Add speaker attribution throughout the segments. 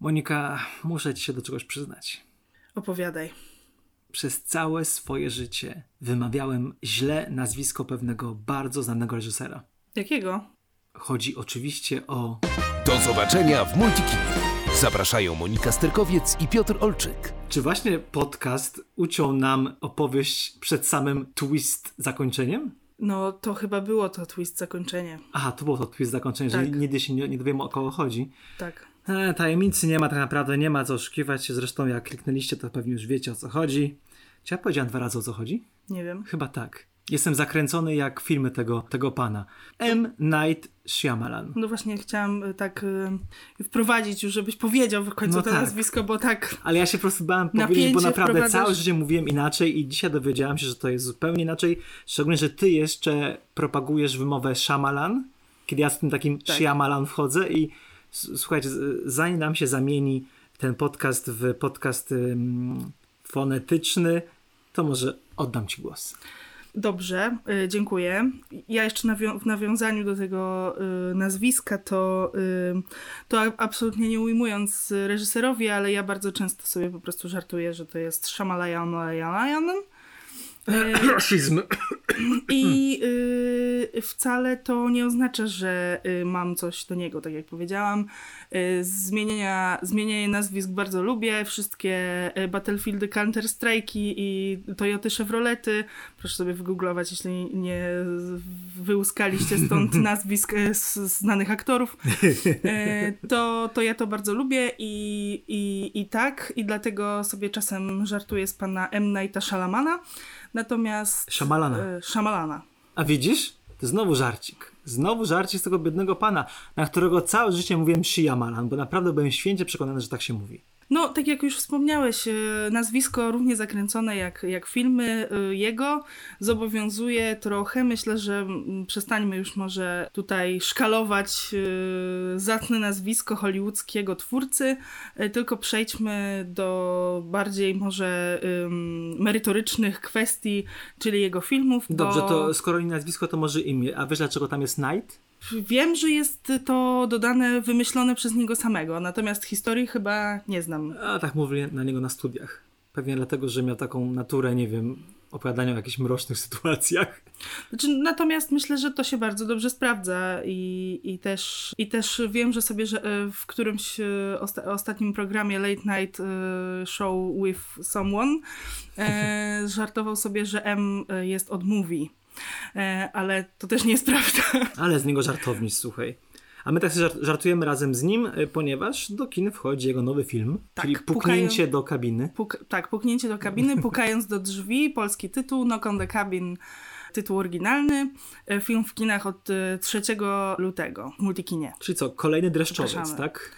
Speaker 1: Monika, muszę ci się do czegoś przyznać.
Speaker 2: Opowiadaj.
Speaker 1: Przez całe swoje życie wymawiałem źle nazwisko pewnego bardzo znanego reżysera.
Speaker 2: Jakiego?
Speaker 1: Chodzi oczywiście o.
Speaker 3: Do zobaczenia w Multikinie. Zapraszają Monika Sterkowiec i Piotr Olczyk.
Speaker 1: Czy właśnie podcast uciął nam opowieść przed samym twist zakończeniem?
Speaker 2: No to chyba było to twist zakończenie.
Speaker 1: Aha, to było to twist zakończenie,
Speaker 2: Tak.
Speaker 1: że nigdy się nie, nie dowiemy o kogo chodzi.
Speaker 2: Tak.
Speaker 1: E, tajemnicy nie ma tak naprawdę, nie ma co oszukiwać. Zresztą jak kliknęliście, to pewnie już wiecie o co chodzi. Czy ja powiedziałem dwa razy o co chodzi?
Speaker 2: Nie wiem.
Speaker 1: Chyba tak. Jestem zakręcony jak filmy tego, tego pana. M. Night Shyamalan.
Speaker 2: No właśnie chciałam y, tak y, wprowadzić już, żebyś powiedział w końcu
Speaker 1: No
Speaker 2: to
Speaker 1: tak.
Speaker 2: nazwisko, bo tak.
Speaker 1: Ale ja się po prostu bałem powiedzieć, bo naprawdę
Speaker 2: wprowadzasz-
Speaker 1: całe życie mówiłem inaczej i dzisiaj dowiedziałem się, że to jest zupełnie inaczej. Szczególnie, że ty jeszcze propagujesz wymowę Shyamalan, kiedy ja z tym takim
Speaker 2: Tak.
Speaker 1: Shyamalan wchodzę i słuchajcie, zanim nam się zamieni ten podcast w podcast fonetyczny, to może oddam ci głos.
Speaker 2: Dobrze, y, dziękuję. Ja jeszcze w nawiązaniu do tego y, nazwiska, to, y, to absolutnie nie ujmując reżyserowi, ale ja bardzo często sobie po prostu żartuję, że to jest Shamalayan
Speaker 1: Rasizm.
Speaker 2: I y, wcale to nie oznacza, że y, mam coś do niego, tak jak powiedziałam. Y, zmienienia, zmienianie nazwisk bardzo lubię. Wszystkie Battlefieldy, Counter-Strike'i i Toyoty Chevrolety. Proszę sobie wygooglować, jeśli nie wyłuskaliście stąd nazwisk znanych aktorów. Y, to, to ja to bardzo lubię i, i, i tak. I dlatego sobie czasem żartuję z pana M. Nighta Shalamana. Natomiast...
Speaker 1: Shyamalana.
Speaker 2: E, Szamalana.
Speaker 1: A widzisz? To znowu żarcik. Znowu żarcik z tego biednego pana, na którego całe życie mówiłem Shyamalan, bo naprawdę byłem święcie przekonany, że tak się mówi.
Speaker 2: No, tak jak już wspomniałeś, e, nazwisko równie zakręcone jak, jak filmy e, jego zobowiązuje trochę. Myślę, że przestańmy już może tutaj szkalować e, zacne nazwisko hollywoodzkiego twórcy, tylko przejdźmy do bardziej może merytorycznych kwestii, czyli jego filmów.
Speaker 1: Dobrze,
Speaker 2: bo...
Speaker 1: to skoro nie nazwisko, to może imię. A wiesz dlaczego tam jest Night?
Speaker 2: Wiem, że jest to dodane, wymyślone przez niego samego, natomiast historii chyba nie znam.
Speaker 1: A tak mówili na niego na studiach. Pewnie dlatego, że miał taką naturę, nie wiem, opowiadania o jakichś mrocznych sytuacjach.
Speaker 2: Znaczy, natomiast myślę, że to się bardzo dobrze sprawdza i, i, też, i też wiem, że sobie że e, w którymś e, osta ostatnim programie Late Night e, Show with Someone żartował sobie, że M jest od movie. E, ale to też nie jest prawda.
Speaker 1: Ale z niego żartownik, słuchaj. A my tak żartujemy razem z nim, y, ponieważ do kin wchodzi jego nowy film,
Speaker 2: Tak,
Speaker 1: czyli Puknięcie do kabiny.
Speaker 2: Puk tak, puknięcie do kabiny, pukając do drzwi, polski tytuł, Knock on the Cabin, tytuł oryginalny. E, Film w kinach od e, 3 lutego w Multikinie.
Speaker 1: Czyli co, kolejny dreszczowiec,
Speaker 2: Zapraszamy.
Speaker 1: tak?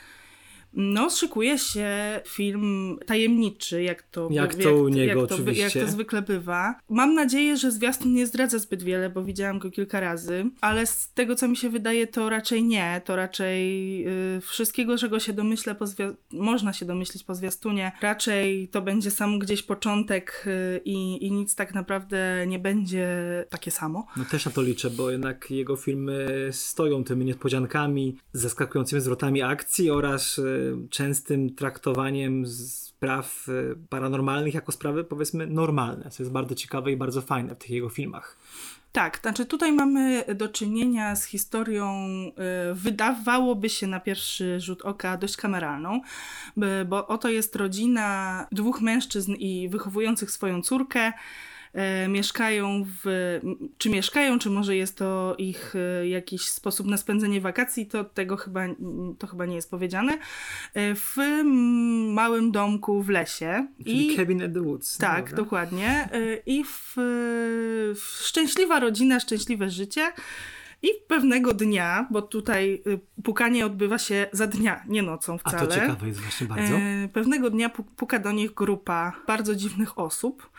Speaker 2: No, szykuje się film tajemniczy, jak to,
Speaker 1: Jak to u niego
Speaker 2: jak to, jak
Speaker 1: oczywiście.
Speaker 2: to zwykle bywa. Mam nadzieję, że zwiastun nie zdradza zbyt wiele, bo widziałam go kilka razy, ale z tego, co mi się wydaje, to raczej nie. To raczej y, wszystkiego, czego się domyślę, po zwia- można się domyślić po zwiastunie, raczej to będzie sam gdzieś początek y, i, i nic tak naprawdę nie będzie takie samo.
Speaker 1: No też na to liczę, bo jednak jego filmy stoją tymi niespodziankami, zaskakującymi zwrotami akcji oraz e, częstym traktowaniem spraw e, paranormalnych jako sprawy powiedzmy normalne, co jest bardzo ciekawe i bardzo fajne w tych jego filmach.
Speaker 2: Tak, znaczy tutaj mamy do czynienia z historią, y, wydawałoby się na pierwszy rzut oka dość kameralną, by- bo oto jest rodzina dwóch mężczyzn i wychowujących swoją córkę. E, mieszkają w, czy mieszkają, czy może jest to ich e, jakiś sposób na spędzenie wakacji, to tego chyba, to chyba nie jest powiedziane, e, w małym domku w lesie.
Speaker 1: Czyli Cabin at the Woods.
Speaker 2: Tak,
Speaker 1: dobra.
Speaker 2: dokładnie. I w, w szczęśliwa rodzina, szczęśliwe życie. I pewnego dnia, bo tutaj y, pukanie odbywa się za dnia, nie nocą
Speaker 1: A
Speaker 2: wcale.
Speaker 1: to ciekawe jest właśnie bardzo.
Speaker 2: E, Pewnego dnia pu- puka do nich grupa bardzo dziwnych osób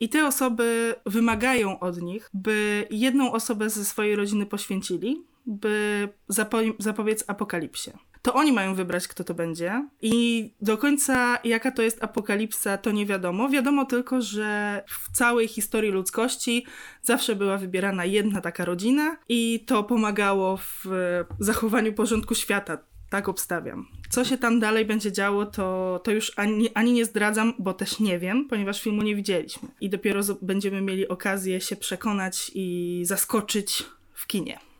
Speaker 2: i te osoby wymagają od nich, by jedną osobę ze swojej rodziny poświęcili, by zapo- zapobiec apokalipsie. To oni mają wybrać, kto to będzie. I do końca, jaka to jest apokalipsa, to nie wiadomo. Wiadomo tylko, że w całej historii ludzkości zawsze była wybierana jedna taka rodzina, i to pomagało w e, zachowaniu porządku świata Tak obstawiam. Co się tam dalej będzie działo, to, to już ani, ani nie zdradzam, bo też nie wiem, ponieważ filmu nie widzieliśmy. I dopiero będziemy mieli okazję się przekonać i zaskoczyć w kinie.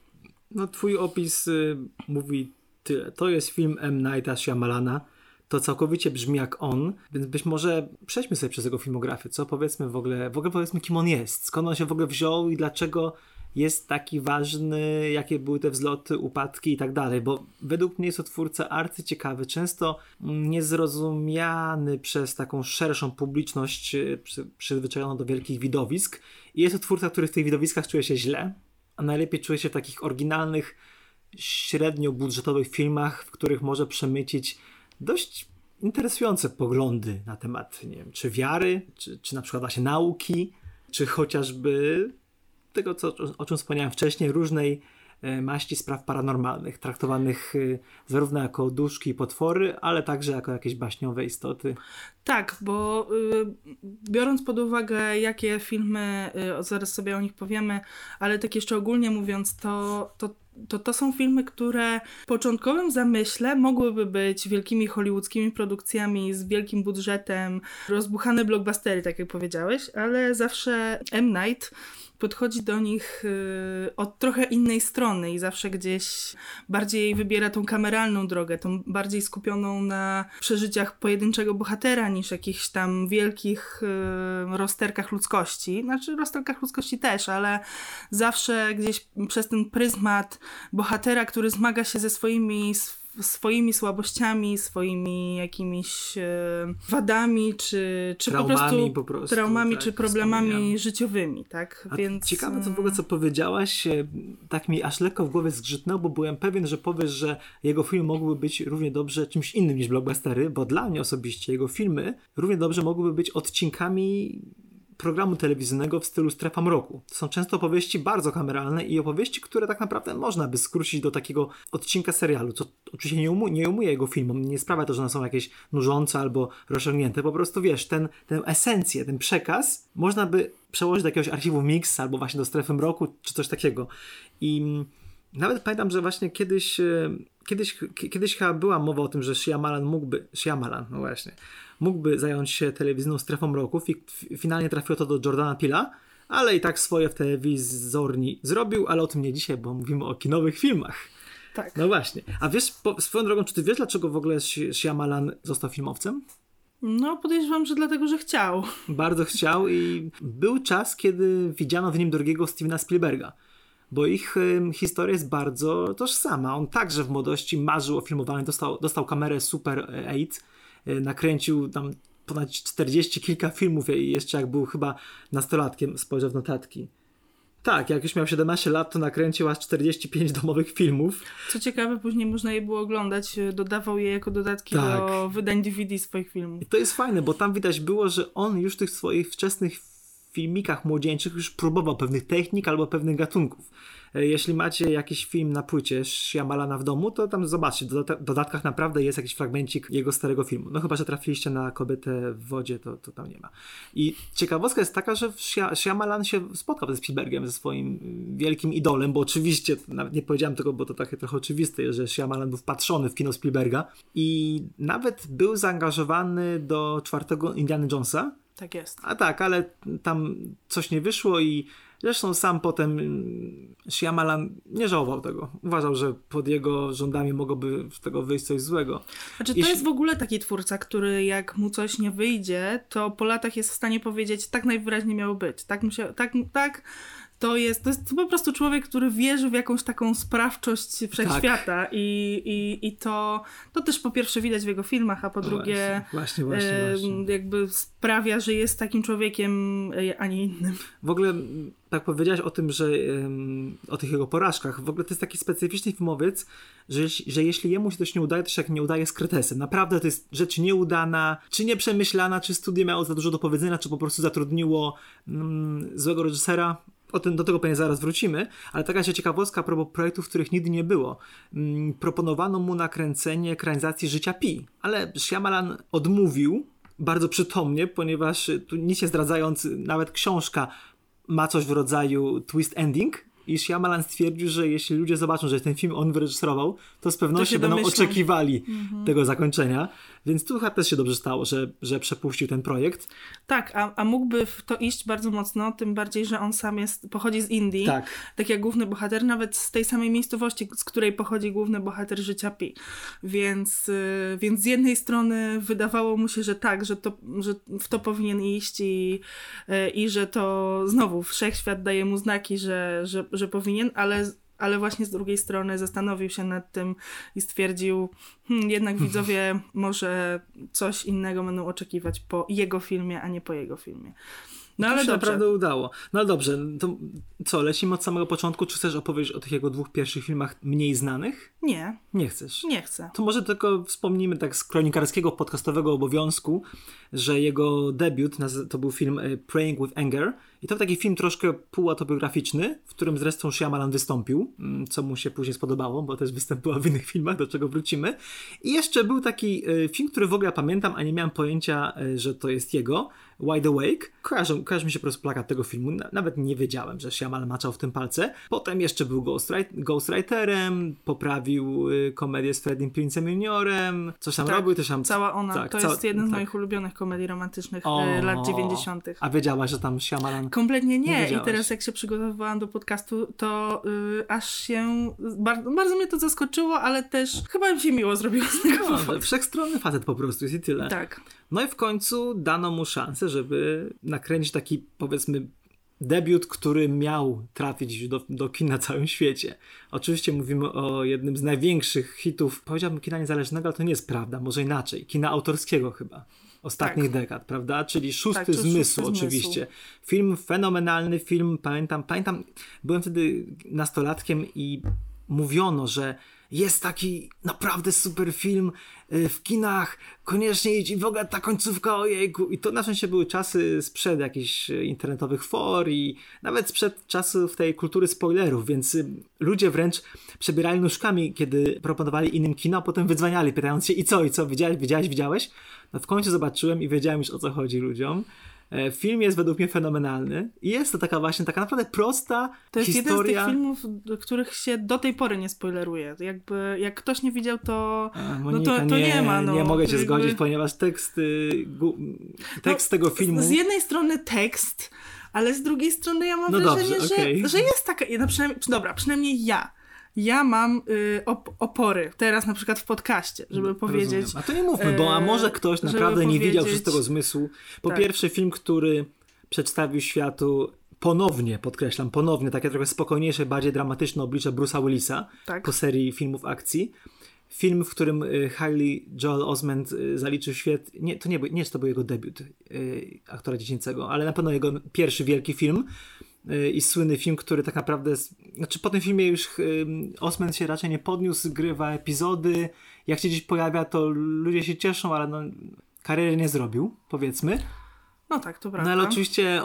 Speaker 1: No, twój opis y, mówi tyle. To jest film M. Nighta Shyamalana. To całkowicie brzmi jak on, więc być może przejdźmy sobie przez jego filmografię, co powiedzmy w ogóle, w ogóle powiedzmy kim on jest, skąd on się w ogóle wziął i dlaczego jest taki ważny, jakie były te wzloty, upadki i tak dalej, bo według mnie jest to twórca arcyciekawy, często niezrozumiany przez taką szerszą publiczność przy, przyzwyczajoną do wielkich widowisk i jest to twórca, który w tych widowiskach czuje się źle, a najlepiej czuje się w takich oryginalnych, średnio budżetowych filmach, w których może przemycić dość interesujące poglądy na temat, nie wiem, czy wiary, czy, czy na przykład właśnie nauki, czy chociażby tego, co, o czym wspomniałem wcześniej, różnej maści spraw paranormalnych, traktowanych e, zarówno jako duszki i potwory, ale także jako jakieś baśniowe istoty.
Speaker 2: Tak, bo y, biorąc pod uwagę, jakie filmy, y, zaraz sobie o nich powiemy, ale tak jeszcze ogólnie mówiąc, to, to to to są filmy, które w początkowym zamyśle mogłyby być wielkimi hollywoodzkimi produkcjami z wielkim budżetem, rozbuchane blockbustery, tak jak powiedziałeś, ale zawsze M. Night podchodzi do nich y, od trochę innej strony i zawsze gdzieś bardziej wybiera tą kameralną drogę, tą bardziej skupioną na przeżyciach pojedynczego bohatera niż jakichś tam wielkich y, rozterkach ludzkości. Znaczy rozterkach ludzkości też, ale zawsze gdzieś przez ten pryzmat bohatera, który zmaga się ze swoimi swoimi słabościami, swoimi jakimiś e, wadami, czy, czy
Speaker 1: traumami
Speaker 2: po prostu,
Speaker 1: po prostu
Speaker 2: traumami,
Speaker 1: tak,
Speaker 2: czy problemami życiowymi, tak?
Speaker 1: A Więc... Ciekawe to w ogóle, co powiedziałaś, e, tak mi aż lekko w głowie zgrzytnął, bo byłem pewien, że powiesz, że jego filmy mogłyby być równie dobrze czymś innym niż blockbustery, bo dla mnie osobiście jego filmy równie dobrze mogłyby być odcinkami programu telewizyjnego w stylu Strefa Mroku. To są często opowieści bardzo kameralne i opowieści, które tak naprawdę można by skrócić do takiego odcinka serialu, co oczywiście nie, umu nie umuje jego filmom, nie sprawia to, że one są jakieś nużące albo rozciągnięte, po prostu wiesz, ten, tę esencję, ten przekaz można by przełożyć do jakiegoś archiwum Mix albo właśnie do Strefy Mroku, czy coś takiego. I nawet pamiętam, że właśnie kiedyś, e, kiedyś, kiedyś chyba była mowa o tym, że Shyamalan mógłby, Shyamalan, no właśnie, mógłby zająć się telewizyjną strefą mroków i finalnie trafiło to do Jordana Pila, ale i tak swoje w telewizorni zrobił, ale o tym nie dzisiaj, bo mówimy o kinowych filmach.
Speaker 2: Tak.
Speaker 1: No właśnie. A wiesz, po, swoją drogą, czy ty wiesz, dlaczego w ogóle Shyamalan został filmowcem?
Speaker 2: No, podejrzewam, że dlatego, że chciał.
Speaker 1: Bardzo chciał i był czas, kiedy widziano w nim drugiego Stevena Spielberga bo ich y, historia jest bardzo tożsama. On także w młodości marzył o filmowaniu, dostał, dostał kamerę Super 8, y, nakręcił tam ponad 40 kilka filmów i jeszcze jak był chyba nastolatkiem, spojrzał w notatki. Tak, jak już miał 17 lat, to nakręcił aż 45 domowych filmów.
Speaker 2: Co ciekawe, później można je było oglądać, y, dodawał je jako dodatki tak. do wydań DVD swoich filmów.
Speaker 1: I to jest fajne, bo tam widać było, że on już tych swoich wczesnych filmikach młodzieńczych już próbował pewnych technik albo pewnych gatunków. E, jeśli macie jakiś film na płycie Shyamalana w domu, to tam zobaczcie, w dodatkach naprawdę jest jakiś fragmencik jego starego filmu. No chyba, że trafiliście na kobietę w wodzie, to, to tam nie ma. I ciekawostka jest taka, że Shyamalan się spotkał ze Spielbergiem, ze swoim wielkim idolem, bo oczywiście, nawet nie powiedziałem tego, bo to takie trochę oczywiste, że Shyamalan był wpatrzony w kino Spielberga i nawet był zaangażowany do czwartego Indiana Jonesa,
Speaker 2: tak jest.
Speaker 1: A tak, ale tam coś nie wyszło i zresztą sam potem Shyamalan nie żałował tego. Uważał, że pod jego rządami mogłoby z tego wyjść coś złego.
Speaker 2: Znaczy to Jeśli... jest w ogóle taki twórca, który jak mu coś nie wyjdzie, to po latach jest w stanie powiedzieć, tak najwyraźniej miało być. Tak, musiał, tak, tak to jest, to jest po prostu człowiek, który wierzy w jakąś taką sprawczość wszechświata tak. i, i, i to, to też po pierwsze widać w jego filmach, a po no drugie
Speaker 1: właśnie, właśnie, właśnie,
Speaker 2: jakby sprawia, że jest takim człowiekiem, e, a nie innym.
Speaker 1: W ogóle tak powiedziałeś o tym, że o tych jego porażkach, w ogóle to jest taki specyficzny filmowiec, że, że jeśli jemu się coś nie udaje, to się jak nie udaje z kretesem. Naprawdę to jest rzecz nieudana, czy nieprzemyślana, czy studio miało za dużo do powiedzenia, czy po prostu zatrudniło mm, złego reżysera o tym, do tego pewnie zaraz wrócimy, ale taka się ciekawostka propos projektów, których nigdy nie było. Mm, proponowano mu nakręcenie ekranizacji Życia Pi, ale Shyamalan odmówił bardzo przytomnie, ponieważ tu nic nie zdradzając, nawet książka ma coś w rodzaju twist ending i Shyamalan stwierdził, że jeśli ludzie zobaczą, że ten film on wyreżyserował, to z pewnością będą
Speaker 2: domyślą.
Speaker 1: oczekiwali tego zakończenia. Więc tu chyba też się dobrze stało, że, że przepuścił ten projekt.
Speaker 2: Tak, a, a mógłby w to iść bardzo mocno, tym bardziej, że on sam jest, pochodzi z Indii.
Speaker 1: Tak.
Speaker 2: Tak jak główny bohater, nawet z tej samej miejscowości, z której pochodzi główny bohater życia Pi. Więc, y, więc z jednej strony wydawało mu się, że tak, że, to, że w to powinien iść i, y, i że to znowu wszechświat daje mu znaki, że, że, że powinien, ale ale właśnie z drugiej strony zastanowił się nad tym i stwierdził, hmm, jednak widzowie może coś innego będą oczekiwać po jego filmie, a nie po jego filmie. No
Speaker 1: To
Speaker 2: ale
Speaker 1: się
Speaker 2: dobrze.
Speaker 1: naprawdę udało. No dobrze, to co, lecimy od samego początku? Czy chcesz opowiedzieć o tych jego dwóch pierwszych filmach mniej znanych?
Speaker 2: Nie,
Speaker 1: Nie chcesz.
Speaker 2: nie chcę.
Speaker 1: To może tylko wspomnimy tak z kronikarskiego podcastowego obowiązku, że jego debiut to był film e, Praying with Anger i to był taki film troszkę półautobiograficzny, w którym zresztą Shyamalan wystąpił, mm, co mu się później spodobało, bo też występował w innych filmach, do czego wrócimy. I jeszcze był taki e, film, który w ogóle pamiętam, a nie miałem pojęcia, e, że to jest jego, Wide Awake. Kojarzy, kojarzy mi się po prostu plakat tego filmu, Na- nawet nie wiedziałem, że Shyamalan maczał w tym palce. Potem jeszcze był Ghostwrite- Ghostwriterem, poprawił y, komedię z Freddym Prince'em Juniorem, coś tam
Speaker 2: Tak,
Speaker 1: robił, też tam...
Speaker 2: Cała ona,
Speaker 1: tak,
Speaker 2: to
Speaker 1: cała-
Speaker 2: jest jeden z
Speaker 1: tak.
Speaker 2: moich ulubionych komedii romantycznych
Speaker 1: O,
Speaker 2: e, lat 90.
Speaker 1: A wiedziałaś, że tam Shyamalan...
Speaker 2: Kompletnie
Speaker 1: Nie
Speaker 2: nie. I teraz jak się przygotowywałam do podcastu, to y, aż się. Bardzo, bardzo mnie to zaskoczyło, ale też chyba mi się miło zrobiło z tego
Speaker 1: No,
Speaker 2: powodu.
Speaker 1: wszechstronny facet po prostu jest i tyle.
Speaker 2: Tak.
Speaker 1: No i w końcu dano mu szansę, żeby nakręcić taki, powiedzmy, debiut, który miał trafić do, do kin na całym świecie. Oczywiście mówimy o jednym z największych hitów, powiedziałbym kina niezależnego, ale to nie jest prawda, może inaczej, kina autorskiego chyba. Ostatnich dekad, prawda? Czyli Szósty
Speaker 2: Tak, to Szósty
Speaker 1: Zmysł,
Speaker 2: Zmysł.
Speaker 1: oczywiście. Film fenomenalny, film, pamiętam, pamiętam, byłem wtedy nastolatkiem i mówiono, że jest taki naprawdę super film y, w kinach, koniecznie idź i w ogóle ta końcówka, ojejku. I to na szczęście były czasy sprzed jakichś y, internetowych for i nawet sprzed czasów tej kultury spoilerów, więc y, ludzie wręcz przebierali nóżkami, kiedy proponowali innym kino, a potem wydzwaniali, pytając się i co, i co, widziałeś, widziałeś, widziałeś? No w końcu zobaczyłem i wiedziałem już o co chodzi ludziom. E, Film jest według mnie fenomenalny i jest to taka właśnie, taka naprawdę prosta
Speaker 2: To jest
Speaker 1: historia.
Speaker 2: jeden z tych filmów, których się do tej pory nie spoileruje. Jakby, jak ktoś nie widział, to.
Speaker 1: A,
Speaker 2: no
Speaker 1: Monika,
Speaker 2: to, to nie, ma. No.
Speaker 1: nie mogę cię
Speaker 2: Jakby-
Speaker 1: zgodzić, ponieważ tekst, y, tekst
Speaker 2: No,
Speaker 1: tego filmu...
Speaker 2: Z jednej strony tekst, ale z drugiej strony ja mam
Speaker 1: No
Speaker 2: wrażenie,
Speaker 1: dobrze,
Speaker 2: że, że jest taka. No przynajmniej, dobra, przynajmniej ja. Ja mam y, op- opory teraz na przykład w podcaście, żeby powiedzieć.
Speaker 1: Rozumiem. A to nie mówmy, bo a
Speaker 2: e,
Speaker 1: może ktoś
Speaker 2: żeby
Speaker 1: naprawdę nie widział
Speaker 2: powiedzieć-
Speaker 1: szóstego zmysłu. Po
Speaker 2: Tak.
Speaker 1: pierwsze film, który przedstawił światu ponownie, podkreślam, ponownie takie trochę spokojniejsze, bardziej dramatyczne oblicze Bruce'a Willisa
Speaker 2: Tak.
Speaker 1: po serii filmów akcji. Film, w którym y, Hailey Joel Osment y, zaliczył świat. Nie, to nie, nie jest to był jego debiut y, aktora dziecięcego, ale na pewno jego pierwszy wielki film i słynny film, który tak naprawdę. jest- Znaczy, po tym filmie już y, Osment się raczej nie podniósł, grywa epizody. Jak się gdzieś pojawia, to ludzie się cieszą, ale no, kariery nie zrobił, powiedzmy.
Speaker 2: No tak, to
Speaker 1: No
Speaker 2: prawda.
Speaker 1: ale oczywiście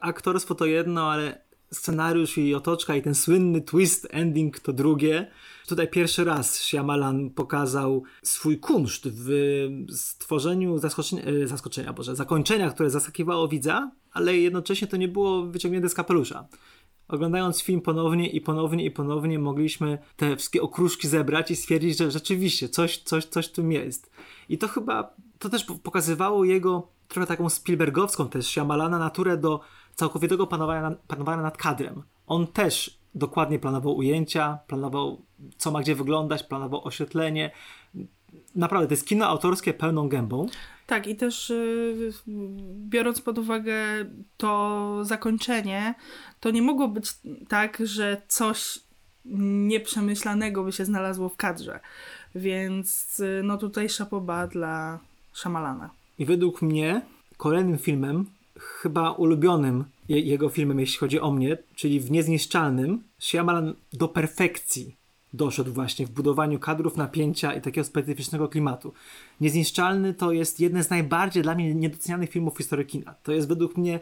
Speaker 1: aktorstwo to jedno, ale scenariusz i otoczka i ten słynny twist ending to drugie. Tutaj pierwszy raz Shyamalan pokazał swój kunszt w stworzeniu zaskoczenia, e, zaskoczenia Boże, zakończenia, które zaskakiwało widza, ale jednocześnie to nie było wyciągnięte z kapelusza. Oglądając film ponownie i ponownie i ponownie mogliśmy te wszystkie okruszki zebrać i stwierdzić, że rzeczywiście coś, coś, coś tym jest. I to chyba, to też pokazywało jego trochę taką Spielbergowską też Shyamalana naturę do całkowitego panowania, panowania nad kadrem. On też dokładnie planował ujęcia, planował co ma gdzie wyglądać, planował oświetlenie. Naprawdę, to jest kino autorskie pełną gębą.
Speaker 2: Tak, i też y, biorąc pod uwagę to zakończenie, to nie mogło być tak, że coś nieprzemyślanego by się znalazło w kadrze. Więc y, no tutaj szapoba dla Szamalana.
Speaker 1: I według mnie kolejnym filmem, chyba ulubionym je, jego filmem, jeśli chodzi o mnie, czyli w Niezniszczalnym, Shyamalan do perfekcji doszedł właśnie w budowaniu kadrów, napięcia i takiego specyficznego klimatu. Niezniszczalny to jest jeden z najbardziej dla mnie niedocenianych filmów w historii kina. To jest według mnie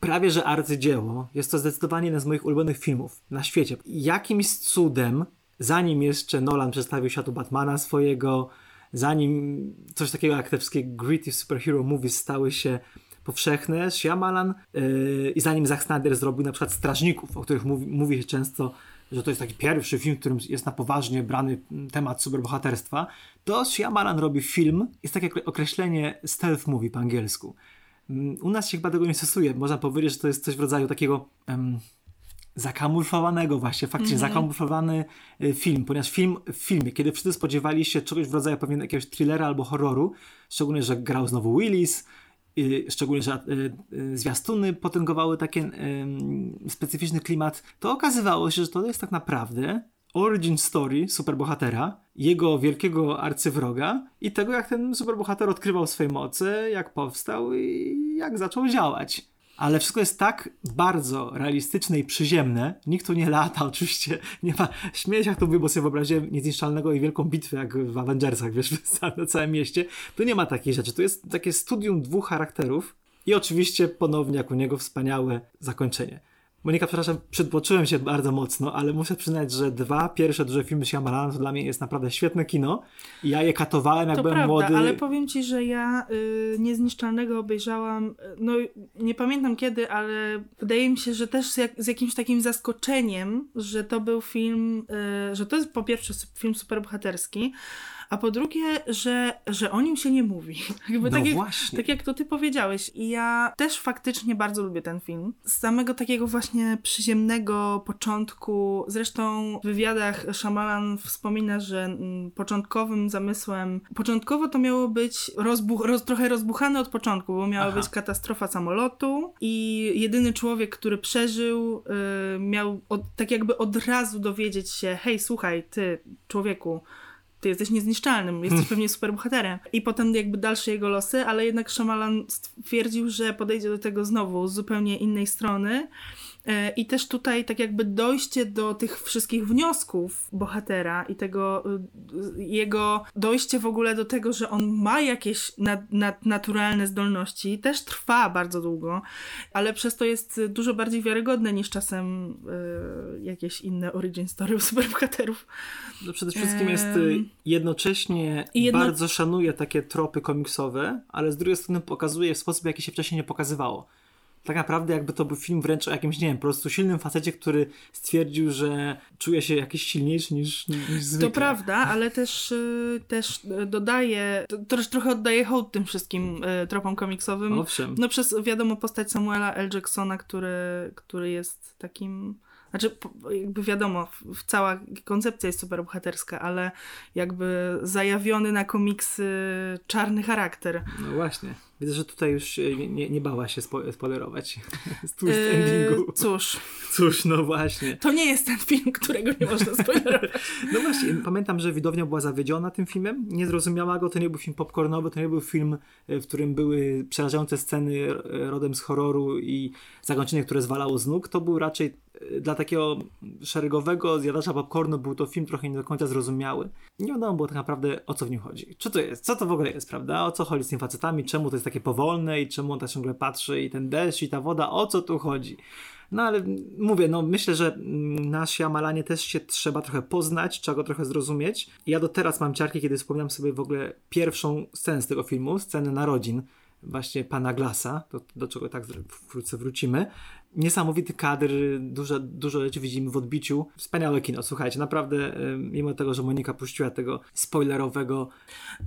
Speaker 1: prawie że arcydzieło. Jest to zdecydowanie jeden z moich ulubionych filmów na świecie. Jakimś cudem, zanim jeszcze Nolan przedstawił światu Batmana swojego, zanim coś takiego jak te wszystkie gritty superhero movies stały się powszechne. Shyamalan yy, i zanim Zack Snyder zrobił na przykład Strażników, o których mówi, mówi się często, że to jest taki pierwszy film, w którym jest na poważnie brany temat superbohaterstwa, to Shyamalan robi film, jest takie określenie stealth movie po angielsku. Mm, u nas się chyba tego nie stosuje. Można powiedzieć, że to jest coś w rodzaju takiego um, zakamuflowanego właśnie, faktycznie mm -hmm. zakamuflowany y, film, ponieważ film w filmie, kiedy wszyscy spodziewali się czegoś w rodzaju pewnie jakiegoś thrillera albo horroru, szczególnie, że grał znowu Willis, szczególnie, że y, zwiastuny potęgowały taki specyficzny klimat, to okazywało się, że to jest tak naprawdę origin story superbohatera, jego wielkiego arcywroga i tego, jak ten superbohater odkrywał swoje moce, jak powstał i jak zaczął działać. Ale wszystko jest tak bardzo realistyczne i przyziemne. Nikt tu nie lata, oczywiście. Nie ma. To mówię, bo sobie wyobraziłem niezniszczalnego i wielką bitwę, jak w Avengersach, wiesz, na całym mieście. Tu nie ma takiej rzeczy. Tu jest takie studium dwóch charakterów i oczywiście ponownie, jak u niego, wspaniałe zakończenie. Monika, przepraszam, przytłoczyłem się bardzo mocno, ale muszę przyznać, że dwa pierwsze duże filmy Shyamalana to dla mnie jest naprawdę świetne kino. Ja je katowałem, jak to byłem
Speaker 2: prawda,
Speaker 1: młody.
Speaker 2: ale powiem ci, że ja y, Niezniszczalnego obejrzałam, no nie pamiętam kiedy, ale wydaje mi się, że też z, jak, z jakimś takim zaskoczeniem, że to był film, y, że to jest po pierwsze film superbohaterski, a po drugie, że, że o nim się nie mówi.
Speaker 1: Jakby
Speaker 2: no
Speaker 1: tak,
Speaker 2: jak,
Speaker 1: właśnie.
Speaker 2: tak jak to ty powiedziałeś. I ja też faktycznie bardzo lubię ten film. Z samego takiego właśnie przyziemnego początku, zresztą w wywiadach Shyamalan wspomina, że mm, początkowym zamysłem, początkowo to miało być rozbuch, roz, trochę rozbuchane od początku, bo miała Aha. być katastrofa samolotu i jedyny człowiek, który przeżył, yy, miał od, tak jakby od razu dowiedzieć się, hej, słuchaj, ty, człowieku, ty jesteś niezniszczalnym, jesteś hmm. pewnie superbohaterem. I potem jakby dalsze jego losy, ale jednak Shyamalan stwierdził, że podejdzie do tego znowu z zupełnie innej strony I też tutaj tak jakby dojście do tych wszystkich wniosków bohatera i tego y, jego dojście w ogóle do tego, że on ma jakieś nad, nad, naturalne zdolności też trwa bardzo długo, ale przez to jest dużo bardziej wiarygodne niż czasem y, jakieś inne origin story superbohaterów.
Speaker 1: No przede wszystkim jest y, jednocześnie jedno... bardzo szanuje takie tropy komiksowe, ale z drugiej strony pokazuje w sposób, jaki się wcześniej nie pokazywało tak naprawdę jakby to był film wręcz o jakimś, nie wiem, po prostu silnym facecie, który stwierdził, że czuje się jakiś silniejszy niż, niż zwykle.
Speaker 2: To prawda, ale też, y, też dodaje, też trochę oddaje hołd tym wszystkim y, tropom komiksowym.
Speaker 1: Owszem.
Speaker 2: No przez, wiadomo, postać Samuela L. Jacksona, który, który jest takim znaczy, jakby wiadomo, cała koncepcja jest super bohaterska, ale jakby zajawiony na komiksy czarny charakter.
Speaker 1: No właśnie. Widzę, że tutaj już nie, nie bała się spo, spoilerować z twist eee, endingu.
Speaker 2: Cóż.
Speaker 1: Cóż, no właśnie.
Speaker 2: To nie jest ten film, którego nie można spoilerować.
Speaker 1: no właśnie, pamiętam, że widownia była zawiedziona tym filmem, nie zrozumiała go, to nie był film popcornowy, to nie był film, e, w którym były przerażające sceny rodem z horroru i zakończenie, które zwalało z nóg. To był raczej e, dla takiego szeregowego zjadacza popcornu był to film trochę nie do końca zrozumiały. Nie wiadomo było tak naprawdę o co w nim chodzi. Co to jest? Co to w ogóle jest, prawda? O co chodzi z tymi facetami? Czemu to jest takie powolne i czemu on tak ciągle patrzy i ten deszcz i ta woda, o co tu chodzi? No ale mówię, no myślę, że na Shyamалanie też się trzeba trochę poznać, trzeba go trochę zrozumieć. Ja do teraz mam ciarki, kiedy wspomniałem sobie w ogóle pierwszą scenę z tego filmu, scenę narodzin właśnie pana Glasa, do, do czego tak wkrótce wrócimy, niesamowity kadr, dużo, dużo rzeczy widzimy w odbiciu. Wspaniałe kino, słuchajcie, naprawdę, mimo tego, że Monika puściła tego spoilerowego.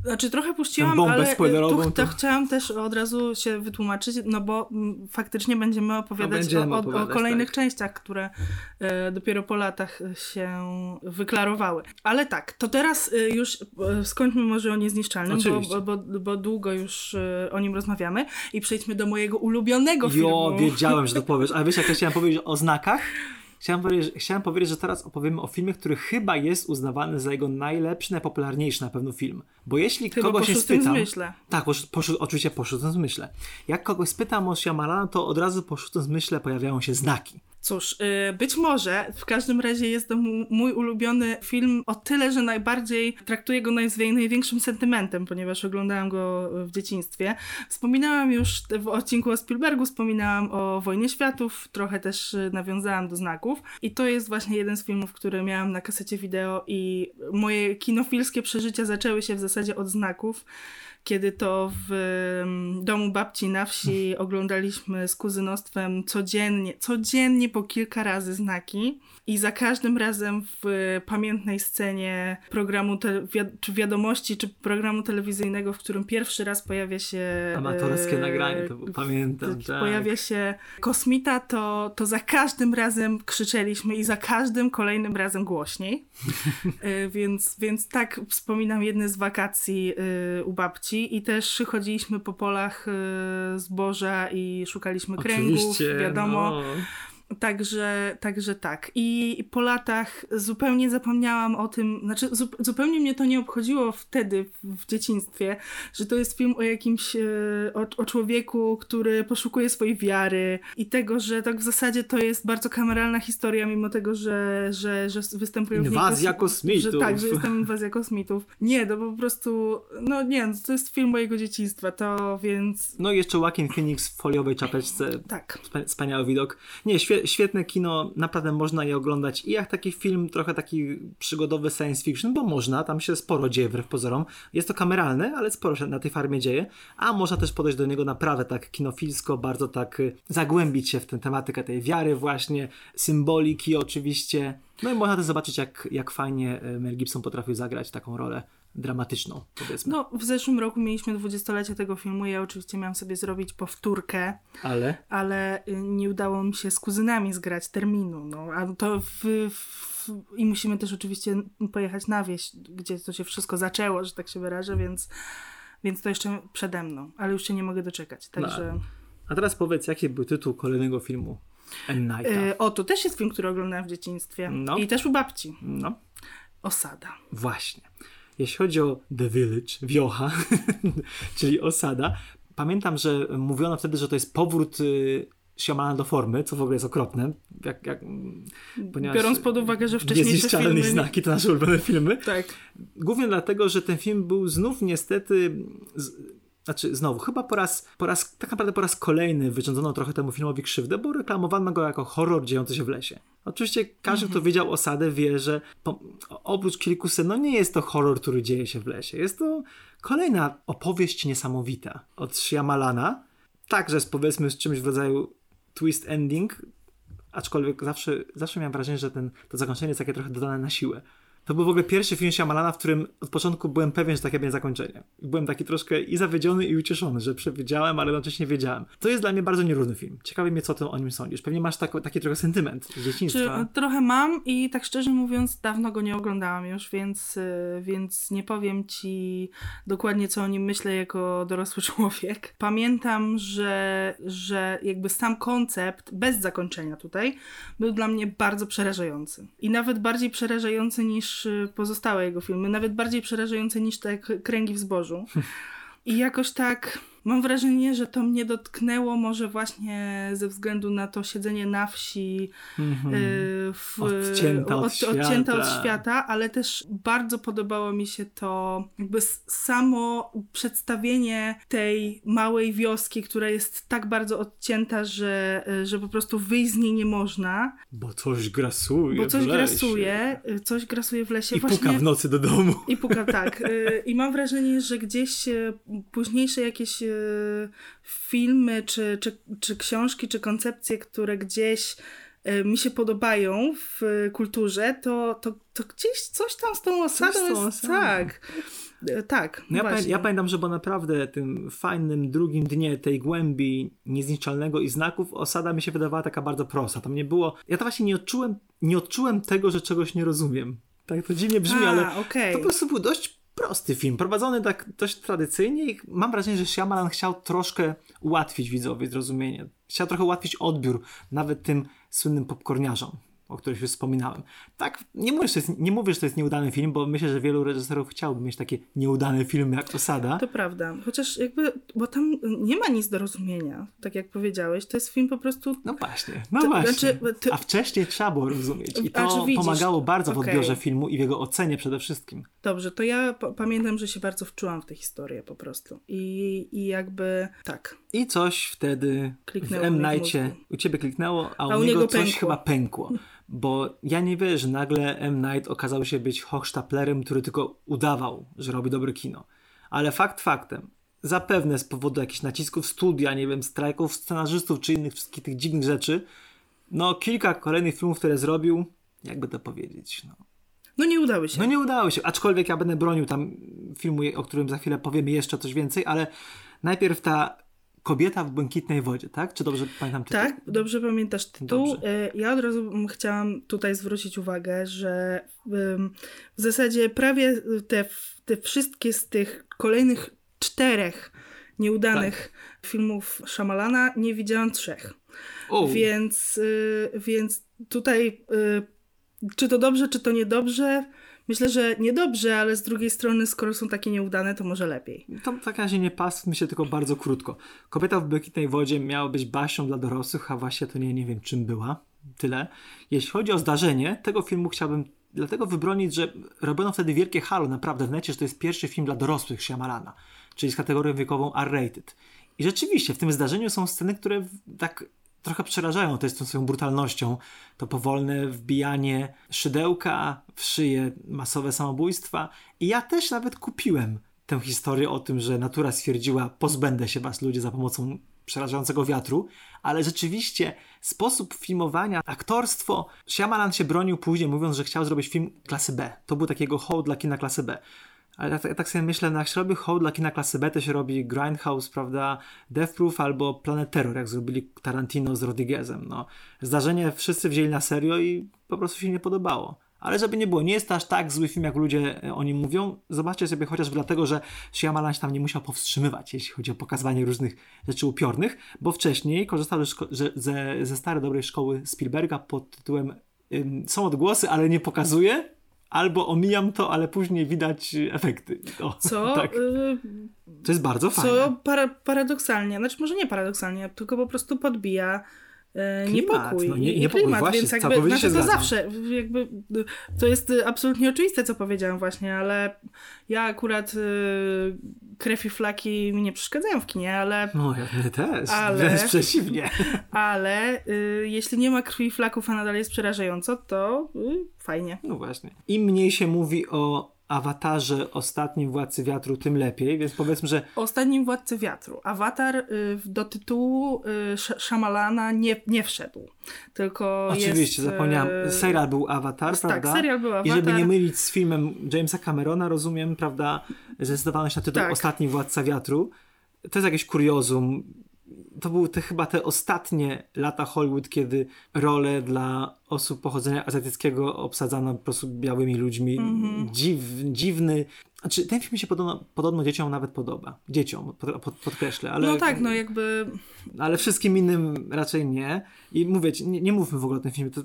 Speaker 2: Znaczy, trochę puściłam,
Speaker 1: bombę
Speaker 2: ale
Speaker 1: spoilerową,
Speaker 2: tu, to... to chciałam też od razu się wytłumaczyć, no bo faktycznie będziemy opowiadać no będziemy o, opowiadać, o, kolejnych tak. częściach, które e, dopiero po latach się wyklarowały. Ale tak, to teraz e, już e, skończmy może o Niezniszczalnym, bo, bo, bo, długo już e, o nim rozmawiamy i przejdźmy do mojego ulubionego filmu.
Speaker 1: Jo, wiedziałem, że to powiesz a wiesz, jak ja chciałem powiedzieć o znakach? Chciałem powiedzieć, chciałem powiedzieć, że teraz opowiemy o filmie, który chyba jest uznawany za jego najlepszy, najpopularniejszy na pewno film. Bo jeśli chyba kogoś się spytam...
Speaker 2: Zmyśle.
Speaker 1: Tak, posz, posz, oczywiście po szóstym zmyśle. Jak kogoś spytam o Shyamalan, to od razu po szóstym zmyśle pojawiają się znaki.
Speaker 2: Cóż, y, być może, w każdym razie jest to mój ulubiony film o tyle, że najbardziej traktuję go największym sentymentem, ponieważ oglądałam go w dzieciństwie. Wspominałam już w odcinku o Spielbergu, wspominałam o Wojnie Światów, trochę też y, nawiązałam do znaków i to jest właśnie jeden z filmów, który miałam na kasecie wideo i moje kinofilskie przeżycia zaczęły się w zasadzie od znaków kiedy to w domu babci na wsi oglądaliśmy z kuzynostwem codziennie, codziennie po kilka razy znaki i za każdym razem w pamiętnej scenie programu, wi- czy wiadomości, czy programu telewizyjnego, w którym pierwszy raz pojawia się...
Speaker 1: Amatorskie
Speaker 2: e,
Speaker 1: nagranie, to pamiętam, tak.
Speaker 2: Pojawia się kosmita, to, to za każdym razem krzyczeliśmy i za każdym kolejnym razem głośniej. E, więc, więc tak wspominam jedne z wakacji e, u babci i też chodziliśmy po polach e, zboża i szukaliśmy kręgów,
Speaker 1: Oczywiście,
Speaker 2: wiadomo.
Speaker 1: No.
Speaker 2: Także, także tak. I po latach zupełnie zapomniałam o tym, znaczy zu, zupełnie mnie to nie obchodziło wtedy w, w dzieciństwie, że to jest film o jakimś, e, o, o, człowieku, który poszukuje swojej wiary i tego, że tak w zasadzie to jest bardzo kameralna historia, mimo tego, że, że, że występują w
Speaker 1: Inwazja kosmitów.
Speaker 2: Że, tak, że jestem inwazja kosmitów. Nie, to po prostu, no nie, to jest film mojego dzieciństwa, to więc...
Speaker 1: No i jeszcze Joaquin Phoenix w foliowej czapeczce.
Speaker 2: Tak.
Speaker 1: Wspaniały widok. Nie, świetne kino, naprawdę można je oglądać i jak taki film, trochę taki przygodowy science fiction, bo można, tam się sporo dzieje wbrew pozorom. Jest to kameralne, ale sporo się na tej farmie dzieje, a można też podejść do niego naprawdę tak kinofilsko, bardzo tak y, zagłębić się w tę tematykę tej wiary właśnie, symboliki oczywiście. No i można też zobaczyć, jak, jak fajnie y, Mel Gibson potrafił zagrać taką rolę dramatyczną, powiedzmy.
Speaker 2: No, w zeszłym roku mieliśmy dwudziestolecie tego filmu. Ja oczywiście miałam sobie zrobić powtórkę,
Speaker 1: ale,
Speaker 2: ale y, nie udało mi się z kuzynami zgrać terminu. No, a to w, w, i musimy też oczywiście pojechać na wieś, gdzie to się wszystko zaczęło, że tak się wyrażę, więc, więc to jeszcze przede mną, ale już się nie mogę doczekać. Także...
Speaker 1: No. A teraz powiedz, jaki był tytuł kolejnego filmu?
Speaker 2: Yy, o, to też jest film, który oglądałem w dzieciństwie. No. I też u babci.
Speaker 1: No.
Speaker 2: Osada.
Speaker 1: Właśnie. Jeśli chodzi o The Village, wiocha, czyli osada, pamiętam, że mówiono wtedy, że to jest powrót y, Shyamala do formy, co w ogóle jest okropne. Jak, jak,
Speaker 2: Biorąc pod uwagę, że wcześniej
Speaker 1: Niezniszczalne filmy... znaki to nasze ulubione filmy.
Speaker 2: Tak.
Speaker 1: Głównie dlatego, że ten film był znów niestety... Z, znaczy znowu, chyba po raz, po raz, tak naprawdę po raz kolejny wyrządzono trochę temu filmowi krzywdę, bo reklamowano go jako horror dziejący się w lesie. Oczywiście każdy, mm -hmm. kto widział osadę, wie, że po, oprócz kilku scen, no nie jest to horror, który dzieje się w lesie. Jest to kolejna opowieść niesamowita od Shyamalana. Także z powiedzmy z czymś w rodzaju twist ending, aczkolwiek zawsze, zawsze miałem wrażenie, że ten, to zakończenie jest takie trochę dodane na siłę. To był w ogóle pierwszy film Shyamalana, w którym od początku byłem pewien, że takie będzie zakończenie. Byłem taki troszkę i zawiedziony, i ucieszony, że przewidziałem, ale jednocześnie wiedziałem. To jest dla mnie bardzo nierówny film. Ciekawi mnie, co ty o nim sądzisz. Pewnie masz tak, taki trochę sentyment z dzieciństwa.
Speaker 2: Czy, trochę mam i tak szczerze mówiąc, dawno go nie oglądałam już, więc, więc nie powiem ci dokładnie, co o nim myślę jako dorosły człowiek. Pamiętam, że, że jakby sam koncept, bez zakończenia tutaj, był dla mnie bardzo przerażający. I nawet bardziej przerażający niż pozostałe jego filmy, nawet bardziej przerażające niż te kręgi w zbożu. I jakoś tak mam wrażenie, że to mnie dotknęło może właśnie ze względu na to siedzenie na wsi
Speaker 1: mm-hmm. w, odcięta, od, od, świata.
Speaker 2: odcięta od świata, ale też bardzo podobało mi się to jakby samo przedstawienie tej małej wioski, która jest tak bardzo odcięta, że, że po prostu wyjść z niej nie można.
Speaker 1: Bo coś grasuje
Speaker 2: Bo coś
Speaker 1: w
Speaker 2: lesie. grasuje, coś grasuje w lesie.
Speaker 1: I
Speaker 2: właśnie,
Speaker 1: puka w nocy do domu.
Speaker 2: I puka, tak. I mam wrażenie, że gdzieś późniejsze jakieś filmy, czy, czy, czy książki, czy koncepcje, które gdzieś mi się podobają w kulturze, to, to, to gdzieś coś tam z tą osadą
Speaker 1: z tą
Speaker 2: jest, tak. Tak,
Speaker 1: no ja, pamię- ja, pamiętam, że bo naprawdę tym fajnym drugim dnie tej głębi niezniszczalnego i znaków osada mi się wydawała taka bardzo prosta. Tam nie było... Ja to właśnie nie odczułem, nie odczułem tego, że czegoś nie rozumiem. Tak to dziwnie brzmi,
Speaker 2: A,
Speaker 1: ale
Speaker 2: okay.
Speaker 1: to po prostu był dość prosty film, prowadzony tak dość tradycyjnie i mam wrażenie, że Shyamalan chciał troszkę ułatwić widzowi zrozumienie. Chciał trochę ułatwić odbiór nawet tym słynnym popcorniarzom o których już wspominałem. Tak, nie mówię, że to jest, nie mówię, że to jest nieudany film, bo myślę, że wielu reżyserów chciałoby mieć takie nieudane filmy jak Osada.
Speaker 2: To prawda, chociaż jakby, bo tam nie ma nic do rozumienia, tak jak powiedziałeś, to jest film po prostu...
Speaker 1: No właśnie, no to, właśnie. Znaczy, to... A wcześniej trzeba było rozumieć i to widzisz, pomagało bardzo w odbiorze okay. filmu i w jego ocenie przede wszystkim.
Speaker 2: Dobrze, to ja pamiętam, że się bardzo wczułam w tę historię po prostu i, i jakby tak.
Speaker 1: I coś wtedy Kliknęło w M. Nightie u ciebie kliknęło, a,
Speaker 2: a
Speaker 1: u,
Speaker 2: u
Speaker 1: niego,
Speaker 2: niego
Speaker 1: coś
Speaker 2: pękło.
Speaker 1: chyba pękło. Bo ja nie wierzę, że nagle M. Night okazał się być hochsztaplerem, który tylko udawał, że robi dobre kino. Ale fakt faktem, zapewne z powodu jakichś nacisków studia, nie wiem, strajków scenarzystów czy innych wszystkich tych dziwnych rzeczy, no kilka kolejnych filmów, które zrobił, jakby to powiedzieć, no.
Speaker 2: No nie udały się.
Speaker 1: No nie udało się, aczkolwiek ja będę bronił tam filmu, o którym za chwilę powiemy jeszcze coś więcej, ale najpierw ta Kobieta w błękitnej wodzie, tak? Czy dobrze pamiętam tytuł?
Speaker 2: Tak, dobrze pamiętasz tytuł. Dobrze. Ja od razu chciałam tutaj zwrócić uwagę, że w zasadzie prawie te, te wszystkie z tych kolejnych czterech nieudanych tak. filmów Shyamalana nie widziałam trzech. Więc, y, więc tutaj y, czy to dobrze, czy to niedobrze, Myślę, że niedobrze, ale z drugiej strony, skoro są takie nieudane, to może lepiej.
Speaker 1: To w takim razie nie mi się tylko bardzo krótko. Kobieta w błękitnej wodzie miała być basią dla dorosłych, a właśnie to nie, nie wiem czym była. Tyle. Jeśli chodzi o zdarzenie, tego filmu chciałbym dlatego wybronić, że robiono wtedy wielkie halo naprawdę w necie, że to jest pierwszy film dla dorosłych Shyamalana, czyli z kategorią wiekową R-rated. I rzeczywiście w tym zdarzeniu są sceny, które tak trochę przerażają jest tą swoją brutalnością. To powolne wbijanie szydełka w szyję, masowe samobójstwa. I ja też nawet kupiłem tę historię o tym, że natura stwierdziła, pozbędę się was ludzie za pomocą przerażającego wiatru, ale rzeczywiście sposób filmowania, aktorstwo, Shyamalan się bronił później mówiąc, że chciał zrobić film klasy B. To był takiego hołd dla kina klasy B. Ale ja, ja, tak sobie myślę, no jak się robi hołd dla kina klasy B, to się robi Grindhouse, prawda, Death Proof albo Planet Terror, jak zrobili Tarantino z Rodriguezem. No. Zdarzenie wszyscy wzięli na serio i po prostu się nie podobało. Ale żeby nie było, nie jest to aż tak zły film, jak ludzie e, o nim mówią. Zobaczcie sobie chociażby dlatego, że Shyamalan się tam nie musiał powstrzymywać, jeśli chodzi o pokazywanie różnych rzeczy upiornych, bo wcześniej korzystał ze, ze, ze starej dobrej szkoły Spielberga pod tytułem Są odgłosy, ale nie pokazuje, albo omijam to, ale później widać efekty. O,
Speaker 2: co? Tak. Y,
Speaker 1: to jest bardzo fajne.
Speaker 2: Co para paradoksalnie, znaczy może nie paradoksalnie, tylko po prostu podbija E, klimat, niepokój. No, nie, i niepokój klimat, właśnie, więc jakby, znaczy to zawsze, jakby, to jest absolutnie oczywiste, co powiedziałam właśnie, ale ja akurat y, krew i flaki mi nie przeszkadzają w kinie, ale...
Speaker 1: No, ja mnie też, ale, wręcz przeciwnie.
Speaker 2: Ale y, jeśli nie ma krwi i flaków, a nadal jest przerażająco, to y, fajnie.
Speaker 1: No właśnie. Im mniej się mówi o awatarze Ostatnim Władcy Wiatru, tym lepiej, więc powiedzmy, że...
Speaker 2: Ostatnim Władcy Wiatru. Awatar y, do tytułu y, Shyamalana nie, nie wszedł, tylko
Speaker 1: Oczywiście,
Speaker 2: jest,
Speaker 1: zapomniałem. Y, serial był Awatar,
Speaker 2: tak,
Speaker 1: prawda?
Speaker 2: Tak, serial był Awatar.
Speaker 1: I żeby nie mylić z filmem Jamesa Camerona, rozumiem, prawda, zdecydowano się na tytuł tak. Ostatni Władca Wiatru. To jest jakieś kuriozum to były te, chyba te ostatnie lata Hollywood, kiedy role dla osób pochodzenia azjatyckiego obsadzano po prostu białymi ludźmi. Mm-hmm. Dziw, dziwny. Znaczy, ten film mi się podobno, podobno dzieciom nawet podoba. Dzieciom, pod, pod, podkreślę. Ale,
Speaker 2: no tak, no jakby...
Speaker 1: Ale wszystkim innym raczej nie. I mówię ci, nie, nie mówmy w ogóle o tym filmie. To,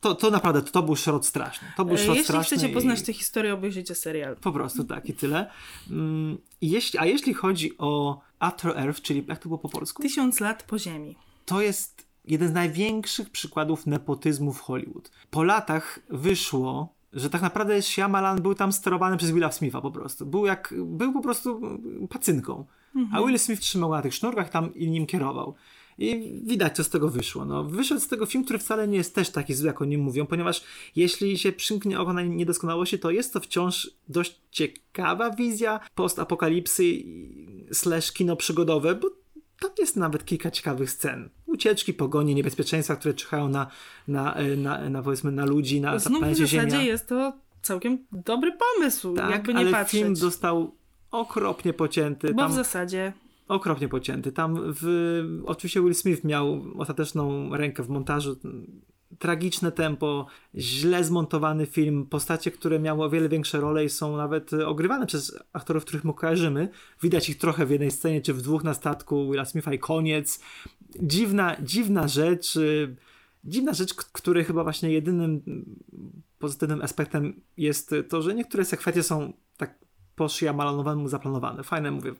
Speaker 1: to, to naprawdę, to, to był szrot straszny. To był szrot
Speaker 2: jeśli
Speaker 1: straszny.
Speaker 2: Jeśli chcecie poznać tę historię, obejrzyjcie serial.
Speaker 1: Po prostu tak i tyle. Mm, jeśli, a jeśli chodzi o After Earth, czyli jak to było po polsku?
Speaker 2: Tysiąc lat po ziemi.
Speaker 1: To jest jeden z największych przykładów nepotyzmu w Hollywood. Po latach wyszło, że tak naprawdę Shyamalan był tam sterowany przez Willa Smitha po prostu. Był jak, był po prostu pacynką. Mhm. A Will Smith trzymał na tych sznurkach tam i nim kierował. I widać, co z tego wyszło. No, wyszedł z tego film, który wcale nie jest też taki zły, jak o nim mówią, ponieważ jeśli się przymknie oko na niedoskonałości, to jest to wciąż dość ciekawa wizja postapokalipsy slash kino przygodowe, bo tam jest nawet kilka ciekawych scen. Ucieczki, pogoni, niebezpieczeństwa, które czyhają na, na, na, na powiedzmy na ludzi, na,
Speaker 2: Znów
Speaker 1: na
Speaker 2: w zasadzie Ziemia. jest to całkiem dobry pomysł, tak, jakby nie
Speaker 1: ale
Speaker 2: patrzeć.
Speaker 1: film został okropnie pocięty.
Speaker 2: Bo tam... w zasadzie
Speaker 1: okropnie pocięty. Tam w, oczywiście Will Smith miał ostateczną rękę w montażu. Tragiczne tempo, źle zmontowany film, postacie, które miały o wiele większe role i są nawet ogrywane przez aktorów, których my kojarzymy. Widać ich trochę w jednej scenie, czy w dwóch na statku Willa Smitha i koniec. Dziwna, dziwna rzecz. Dziwna rzecz, której chyba właśnie jedynym pozytywnym aspektem jest to, że niektóre sekwencje są tak po Shyamalanowemu zaplanowane. Fajne, mówię,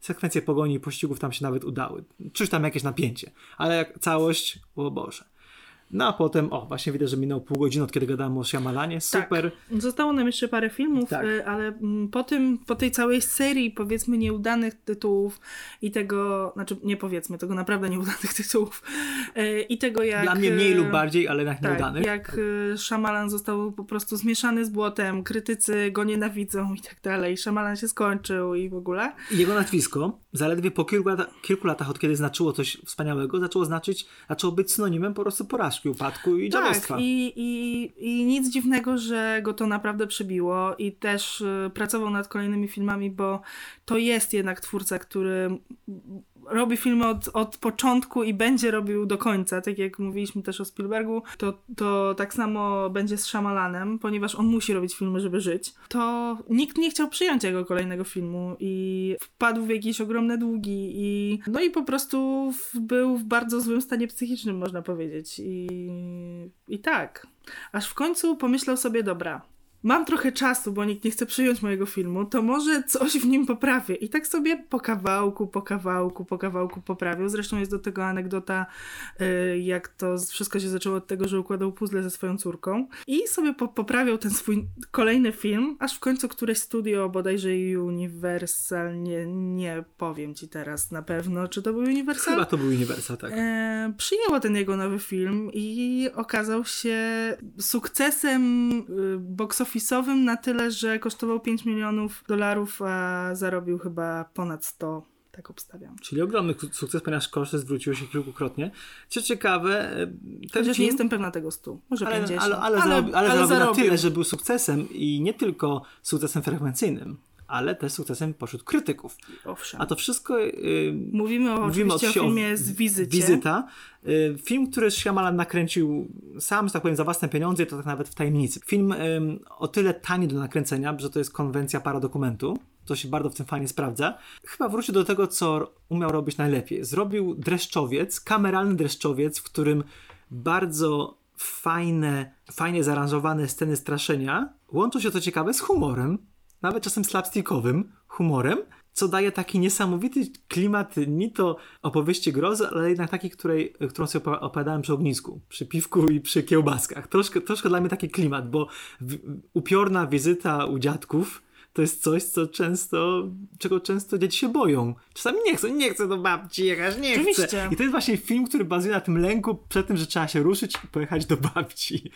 Speaker 1: sekwencje pogoni i pościgów tam się nawet udały. Czuć tam jakieś napięcie, ale jak całość, o Boże. No a potem, o, właśnie widzę, że minął pół godziny od kiedy gadałem o Shyamalanie, super.
Speaker 2: Tak. Zostało nam jeszcze parę filmów,
Speaker 1: Tak.
Speaker 2: y, ale mm, po tym, po tej całej serii powiedzmy nieudanych tytułów i tego, znaczy nie powiedzmy, tego naprawdę nieudanych tytułów y, i tego jak...
Speaker 1: Dla mnie mniej
Speaker 2: y,
Speaker 1: lub bardziej, ale jednak
Speaker 2: Tak,
Speaker 1: nieudanych.
Speaker 2: jak Shyamalan został po prostu zmieszany z błotem, krytycy go nienawidzą i tak dalej. Shyamalan się skończył i w ogóle.
Speaker 1: Jego nazwisko zaledwie po kilku, kilku latach, od kiedy znaczyło coś wspaniałego, zaczęło znaczyć, zaczęło być synonimem po prostu porażki, upadku i dziadostwa.
Speaker 2: Tak, i, i, i nic dziwnego, że go to naprawdę przybiło i też y, pracował nad kolejnymi filmami, bo to jest jednak twórca, który robi filmy od, od początku i będzie robił do końca, tak jak mówiliśmy też o Spielbergu, to, to tak samo będzie z Shyamalanem, ponieważ on musi robić filmy, żeby żyć. To nikt nie chciał przyjąć jego kolejnego filmu i wpadł w jakieś ogromne długi i no i po prostu był w bardzo złym stanie psychicznym, można powiedzieć. I, i tak. Aż w końcu pomyślał sobie, dobra, mam trochę czasu, bo nikt nie chce przyjąć mojego filmu, to może coś w nim poprawię. I tak sobie po kawałku, po kawałku, po kawałku poprawił. Zresztą jest do tego anegdota, y, jak to wszystko się zaczęło od tego, że układał puzzle ze swoją córką. I sobie po poprawiał ten swój kolejny film, aż w końcu któreś studio, bodajże Universal, nie, nie powiem ci teraz na pewno, czy to był Universal?
Speaker 1: Chyba to był Universal, tak.
Speaker 2: E, przyjęło ten jego nowy film i okazał się sukcesem y, box office'owym na tyle, że kosztował 5 milionów dolarów, a zarobił chyba ponad 100. Tak obstawiam.
Speaker 1: Czyli ogromny sukces, ponieważ koszty zwróciły się kilkukrotnie. Co ciekawe, e, ten
Speaker 2: Chociaż nie
Speaker 1: film,
Speaker 2: jestem pewna tego 100. Może
Speaker 1: ale,
Speaker 2: 50.
Speaker 1: ale, ale, zarobił, ale, zarobił na tyle, że był sukcesem i nie tylko sukcesem frekwencyjnym, ale też sukcesem pośród krytyków.
Speaker 2: Owszem.
Speaker 1: A to wszystko y,
Speaker 2: Mówimy, o,
Speaker 1: Mówimy
Speaker 2: o
Speaker 1: o
Speaker 2: filmie z wizycie.
Speaker 1: Wizyta. Y, Film, który Shyamalan nakręcił sam, że tak powiem, za własne pieniądze to tak nawet w tajemnicy. Film ym, o tyle tani do nakręcenia, że to jest konwencja paradokumentu. To się bardzo w tym fajnie sprawdza. Chyba wrócił do tego, co umiał robić najlepiej. Zrobił dreszczowiec, kameralny dreszczowiec, w którym bardzo fajne, fajnie zaaranżowane sceny straszenia łączą się, co ciekawe, z humorem, nawet czasem slapstickowym humorem, co daje taki niesamowity klimat ni to opowieści grozy, ale jednak taki, której, którą sobie opowi- opowiadałem przy ognisku, przy piwku i przy kiełbaskach. Troszkę, troszkę dla mnie taki klimat, bo upiorna wizyta u dziadków to jest coś, co często, czego często dzieci się boją. Czasami nie chcą, nie chcę do babci jechać, nie
Speaker 2: Oczywiście.
Speaker 1: chcę. I to jest właśnie film, który bazuje na tym lęku przed tym, że trzeba się ruszyć i pojechać do babci.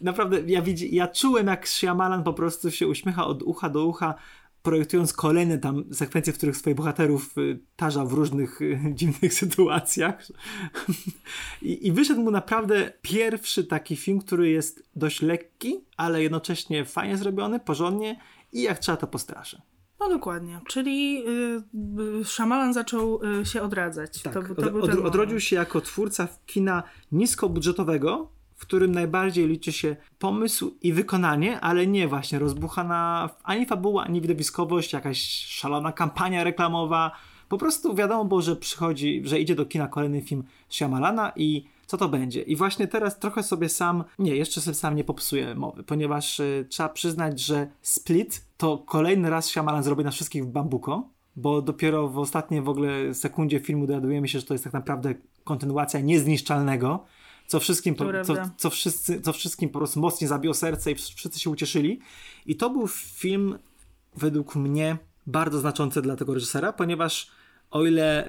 Speaker 1: Naprawdę, ja, widzi, ja czułem, jak Shyamalan po prostu się uśmiecha od ucha do ucha, projektując kolejne tam sekwencje, w których swoich bohaterów y, tarza w różnych y, dziwnych sytuacjach. I, I wyszedł mu naprawdę pierwszy taki film, który jest dość lekki, ale jednocześnie fajnie zrobiony, porządnie i jak trzeba to postraszy.
Speaker 2: No dokładnie. Czyli y, y, Shyamalan zaczął y, się odradzać.
Speaker 1: Tak,
Speaker 2: to, to
Speaker 1: od, od, odrodził się jako twórca kina niskobudżetowego, w którym najbardziej liczy się pomysł i wykonanie, ale nie właśnie rozbuchana ani fabuła, ani widowiskowość, jakaś szalona kampania reklamowa. Po prostu wiadomo było, że przychodzi, że idzie do kina kolejny film Shyamalana i co to będzie. I właśnie teraz trochę sobie sam, nie, jeszcze sobie sam nie popsuję mowy, ponieważ y, trzeba przyznać, że Split to kolejny raz Shyamalan zrobi na wszystkich w bambuko, bo dopiero w ostatniej w ogóle sekundzie filmu dowiadujemy się, że to jest tak naprawdę kontynuacja niezniszczalnego, co wszystkim, po, co, co, wszyscy, co wszystkim po prostu mocniej zabiło serce i wszyscy się ucieszyli. I to był film według mnie bardzo znaczący dla tego reżysera, ponieważ o ile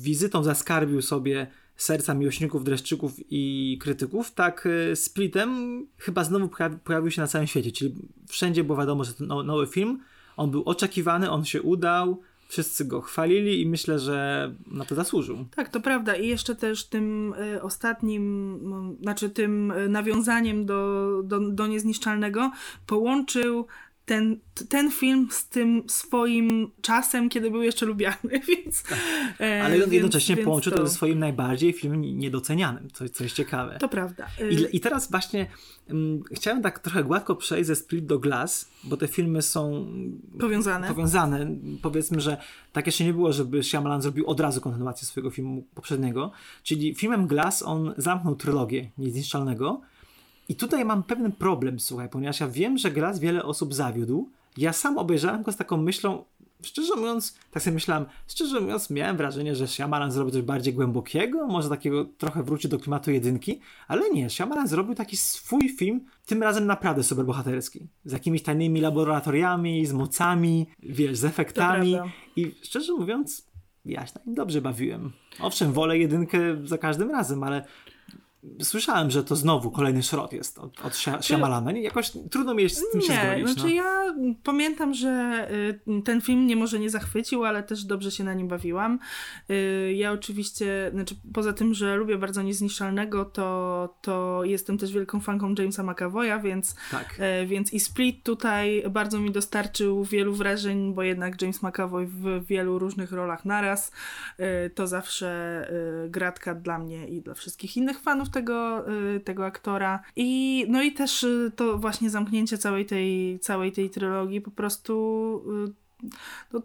Speaker 1: wizytą zaskarbił sobie serca miłośników, dreszczyków i krytyków, tak y, Splitem chyba znowu pojawi- pojawił się na całym świecie, czyli wszędzie było wiadomo, że to no- nowy film, on był oczekiwany, on się udał, wszyscy go chwalili i myślę, że na to zasłużył.
Speaker 2: Tak, to prawda. I jeszcze też tym y, ostatnim, mm, znaczy tym y, nawiązaniem do, do, do niezniszczalnego połączył ten, ten film z tym swoim czasem, kiedy był jeszcze lubiany, więc... e,
Speaker 1: Ale
Speaker 2: więc-
Speaker 1: jednocześnie połączył to ze swoim najbardziej filmem niedocenianym, co, co jest ciekawe.
Speaker 2: To prawda. Y,
Speaker 1: I, I teraz właśnie mm, chciałem tak trochę gładko przejść ze Split do Glass, bo te filmy są
Speaker 2: Powiązane.
Speaker 1: powiązane. Powiedzmy, że tak jeszcze nie było, żeby Shyamalan zrobił od razu kontynuację swojego filmu poprzedniego. Czyli filmem Glass on zamknął trylogię Niezniszczalnego. I tutaj mam pewien problem, słuchaj, ponieważ ja wiem, że Glass wiele osób zawiódł. Ja sam obejrzałem go z taką myślą, szczerze mówiąc, tak sobie myślałem, szczerze mówiąc, miałem wrażenie, że Shyamalan zrobił coś bardziej głębokiego, może takiego trochę wróci do klimatu jedynki, ale nie, Shyamalan zrobił taki swój film, tym razem naprawdę superbohaterski. Z jakimiś tajnymi laboratoriami, z mocami, wiesz, z efektami i szczerze mówiąc, ja się na nim dobrze bawiłem. Owszem, wolę jedynkę za każdym razem, ale słyszałem, że to znowu kolejny szrot jest od, od Shyamalana. Jakoś trudno mi jest z tym
Speaker 2: nie,
Speaker 1: się zgodzić.
Speaker 2: Znaczy
Speaker 1: no.
Speaker 2: ja pamiętam, że y, ten film nie może nie zachwycił, ale też dobrze się na nim bawiłam. Y, ja oczywiście, znaczy poza tym, że lubię bardzo Niezniszczalnego, to, to jestem też wielką fanką Jamesa McAvoya, więc,
Speaker 1: tak.
Speaker 2: y, więc i Split tutaj bardzo mi dostarczył wielu wrażeń, bo jednak James McAvoy w wielu różnych rolach naraz to zawsze gratka dla mnie i dla wszystkich innych fanów tego, y, tego aktora. I no i też y, to właśnie zamknięcie całej tej, całej tej trylogii po prostu y, no,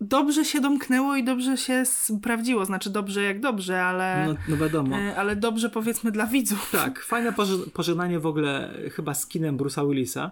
Speaker 2: dobrze się domknęło i dobrze się sprawdziło. Znaczy dobrze jak dobrze, ale...
Speaker 1: No, no wiadomo.
Speaker 2: Ale dobrze powiedzmy dla widzów.
Speaker 1: Tak, fajne pożegnanie w ogóle chyba z kinem Bruce'a Willisa.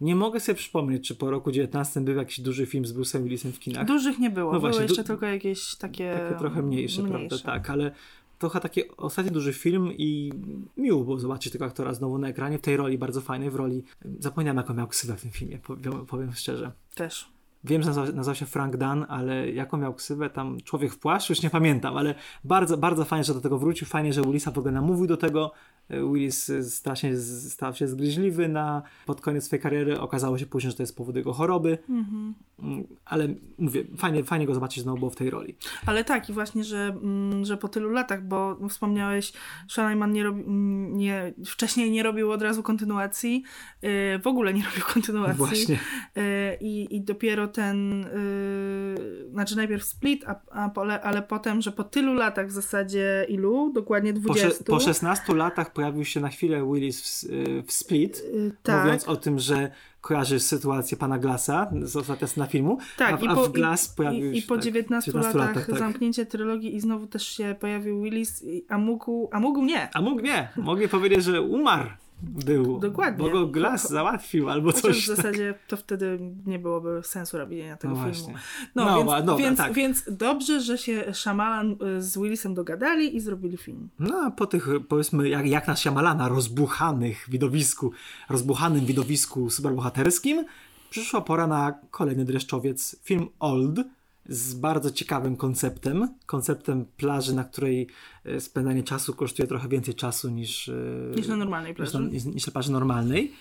Speaker 1: Nie mogę sobie przypomnieć, czy po roku 19 był jakiś duży film z Bruce'em Willisem w kinach.
Speaker 2: Dużych nie było. No właśnie, Były jeszcze tylko jakieś takie...
Speaker 1: Takie trochę mniejsze, mniejsze. prawda? Tak, ale trochę taki ostatni duży film i miło było zobaczyć tego aktora znowu na ekranie w tej roli bardzo fajnej, w roli zapomniałem jaką miał ksywę w tym filmie, powiem, powiem szczerze.
Speaker 2: Też.
Speaker 1: Wiem, że nazywał, nazywał się Frank Dunn, ale jaką miał ksywę, tam człowiek w płaszczu, już nie pamiętam, ale bardzo, bardzo fajnie, że do tego wrócił, fajnie, że Willisa w ogóle namówił do tego, Willis strasznie stał się zgryźliwy na, pod koniec swojej kariery. Okazało się później, że to jest powód jego choroby. Mhm. Mm -hmm. Ale mówię, fajnie, fajnie go zobaczyć znowu było w tej roli.
Speaker 2: Ale tak, i właśnie, że, mm, że po tylu latach, bo wspomniałeś, Shaliman nie, robi, mm, nie wcześniej nie robił od razu kontynuacji, yy, w ogóle nie robił kontynuacji.
Speaker 1: Właśnie.
Speaker 2: Yy, i, I dopiero ten, yy, znaczy najpierw Split, a, a ale potem, że po tylu latach w zasadzie ilu? Dokładnie 20.
Speaker 1: Po, po 16 latach pojawił się na chwilę Willis w, w Split, yy, tak. mówiąc o tym, że kojarzy sytuację pana Glassa z ostateczna filmu, tak, a, i po, a w Glass pojawił
Speaker 2: się... I, i po tak, 19, 19 latach, latach tak. zamknięcie trylogii i znowu też się pojawił Willis, a mógł, a mógł nie.
Speaker 1: A mógł nie. Mogli powiedzieć, że umarł był.
Speaker 2: Dokładnie.
Speaker 1: Bo go Glass załatwił albo coś.
Speaker 2: w zasadzie to wtedy nie byłoby sensu robienia tego
Speaker 1: no
Speaker 2: filmu. No, no więc, dobra, więc, tak. więc dobrze, że się Shyamalan y, z Willisem dogadali i zrobili film.
Speaker 1: No a po tych, powiedzmy, jak, jak na Shyamalana rozbuchanych widowisku, rozbuchanym widowisku superbohaterskim, przyszła pora na kolejny dreszczowiec, film Old, z bardzo ciekawym konceptem. Konceptem plaży, na której e, spędzanie czasu kosztuje trochę więcej czasu niż, e,
Speaker 2: niż na normalnej plaży.
Speaker 1: Niż na, niż na plaży normalnej.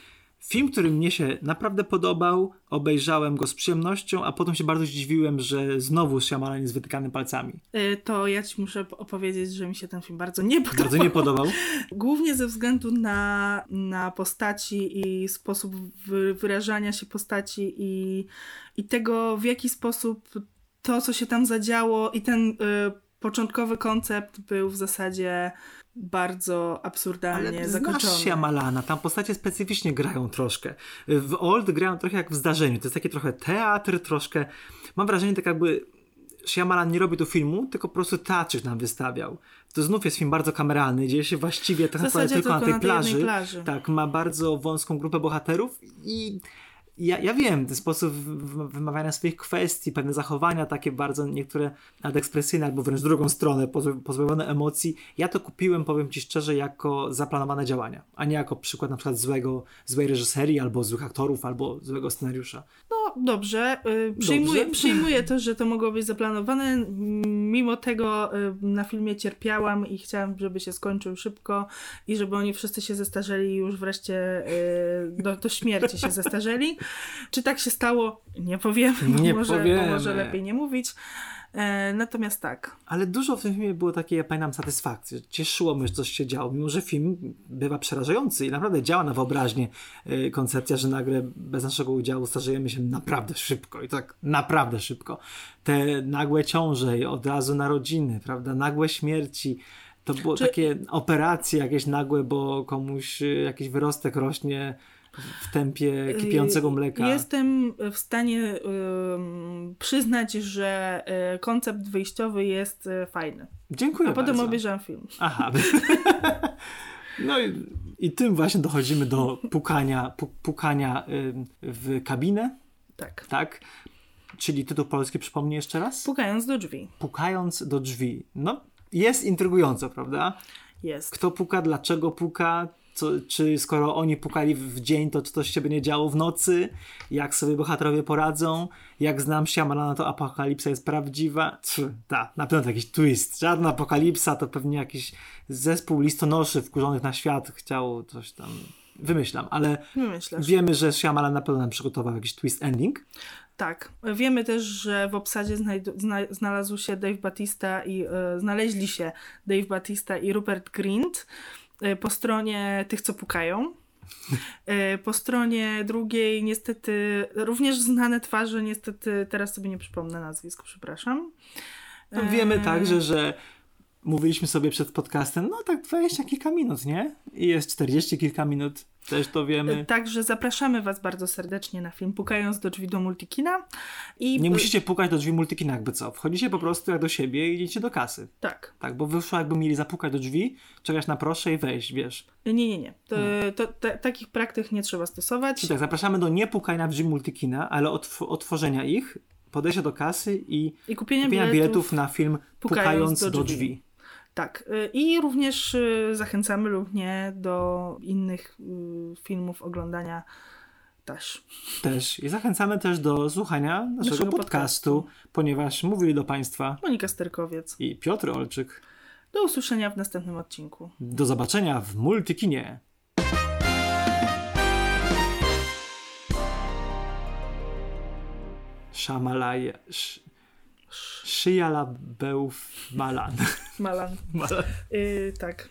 Speaker 1: Film, który mnie się naprawdę podobał, obejrzałem go z przyjemnością, a potem się bardzo zdziwiłem, że znowu Shyamalan jest wytykany palcami.
Speaker 2: E, to ja ci muszę opowiedzieć, że mi się ten film bardzo nie podobał.
Speaker 1: Bardzo nie podobał?
Speaker 2: Głównie ze względu na, na postaci i sposób wyrażania się postaci i, i tego, w jaki sposób to, co się tam zadziało i ten y, początkowy koncept był w zasadzie bardzo absurdalnie Ale zakończony.
Speaker 1: Znasz Shyamalana, tam postacie specyficznie grają troszkę. W Old grają trochę jak w zdarzeniu. To jest taki trochę teatr, troszkę... Mam wrażenie, tak jakby Shyamalan nie robi tu filmu, tylko po prostu teatrzyk nam wystawiał. To znów jest film bardzo kameralny, dzieje się właściwie tak naprawdę tylko, tylko na tej na plaży. plaży. Tak, ma bardzo wąską grupę bohaterów i ja, ja wiem, ten sposób wymawiania swoich kwestii, pewne zachowania takie bardzo niektóre nadekspresyjne albo wręcz drugą stronę, pozbawione emocji. Ja to kupiłem, powiem Ci szczerze, jako zaplanowane działania, a nie jako przykład na przykład złego, złej reżyserii, albo złych aktorów, albo złego scenariusza.
Speaker 2: No dobrze, yy, przyjmuję, dobrze. przyjmuję to, że to mogło być zaplanowane. Mimo tego yy, na filmie cierpiałam i chciałam, żeby się skończył szybko i żeby oni wszyscy się zestarzeli i już wreszcie yy, do, do śmierci się zestarzeli. Czy tak się stało? Nie powiemy, nie bo, może, powiemy. Może lepiej nie mówić. E, natomiast tak.
Speaker 1: Ale dużo w tym filmie było takiej, ja pamiętam, satysfakcji. Cieszyło mnie, że coś się działo, mimo że film bywa przerażający i naprawdę działa na wyobraźnię e, koncepcja, że nagle bez naszego udziału starzejemy się naprawdę szybko i tak naprawdę szybko. Te nagłe ciąże i od razu narodziny, prawda, nagłe śmierci, to było Czy... takie operacje jakieś nagłe, bo komuś e, jakiś wyrostek rośnie w tempie kipiącego mleka.
Speaker 2: Jestem w stanie przyznać, że y, koncept wyjściowy jest y, fajny.
Speaker 1: Dziękuję
Speaker 2: A potem
Speaker 1: bardzo.
Speaker 2: obejrzałem film.
Speaker 1: Aha. No i, i tym właśnie dochodzimy do pukania, pukania w kabinę.
Speaker 2: Tak.
Speaker 1: Tak. Czyli tytuł polski przypomnij jeszcze raz?
Speaker 2: Pukając do drzwi.
Speaker 1: Pukając do drzwi. No, jest intrygująco, prawda?
Speaker 2: Jest.
Speaker 1: Kto puka, dlaczego puka, co, czy skoro oni pukali w dzień, to czy coś się będzie działo w nocy, jak sobie bohaterowie poradzą, jak znam Shyamalana, to apokalipsa jest prawdziwa. Tak, na pewno to jakiś twist. Żadna apokalipsa, to pewnie jakiś zespół listonoszy wkurzonych na świat chciał coś tam... Wymyślam, ale
Speaker 2: Wymyślasz.
Speaker 1: wiemy, że Shyamalan na pewno nam przygotował jakiś twist ending.
Speaker 2: Tak. Wiemy też, że w obsadzie znalazł się Dave Batista i e, znaleźli się Dave Batista i Rupert Grint po stronie tych, co pukają. E, po stronie drugiej niestety również znane twarze, niestety teraz sobie nie przypomnę nazwisk, przepraszam.
Speaker 1: No, wiemy także, że mówiliśmy sobie przed podcastem, no tak 20 kilka minut, nie? I jest 40 kilka minut, też to wiemy.
Speaker 2: Także zapraszamy Was bardzo serdecznie na film Pukając do drzwi do Multikina. I
Speaker 1: Nie musicie pukać do drzwi multikina jakby co. Wchodzicie po prostu jak do siebie i idziecie do kasy.
Speaker 2: Tak.
Speaker 1: Tak, bo wyszło jakby mieli zapukać do drzwi, czekać na proszę i wejść, wiesz.
Speaker 2: Nie, nie, nie. To, to, te- takich praktyk nie trzeba stosować.
Speaker 1: Czyli tak, zapraszamy do nie pukania w drzwi multikina, ale otw- otworzenia ich, podejścia do kasy i
Speaker 2: I kupienia
Speaker 1: kupienia
Speaker 2: biletów.
Speaker 1: biletów na film
Speaker 2: pukając
Speaker 1: Pukając
Speaker 2: do
Speaker 1: do drzwi.
Speaker 2: Tak. y, I również y, zachęcamy lub nie do innych y, filmów oglądania też.
Speaker 1: Też. I zachęcamy też do słuchania naszego,
Speaker 2: Naszego
Speaker 1: podcastu,
Speaker 2: podcastu.
Speaker 1: ponieważ mówili do Państwa
Speaker 2: Monika Sterkowiec.
Speaker 1: i Piotr Olczyk.
Speaker 2: Do usłyszenia w następnym odcinku.
Speaker 1: Do zobaczenia w Multikinie. Szamalaj... Sz... Szyjala Beuf Malan.
Speaker 2: Malan.
Speaker 1: Malan.
Speaker 2: Y, tak.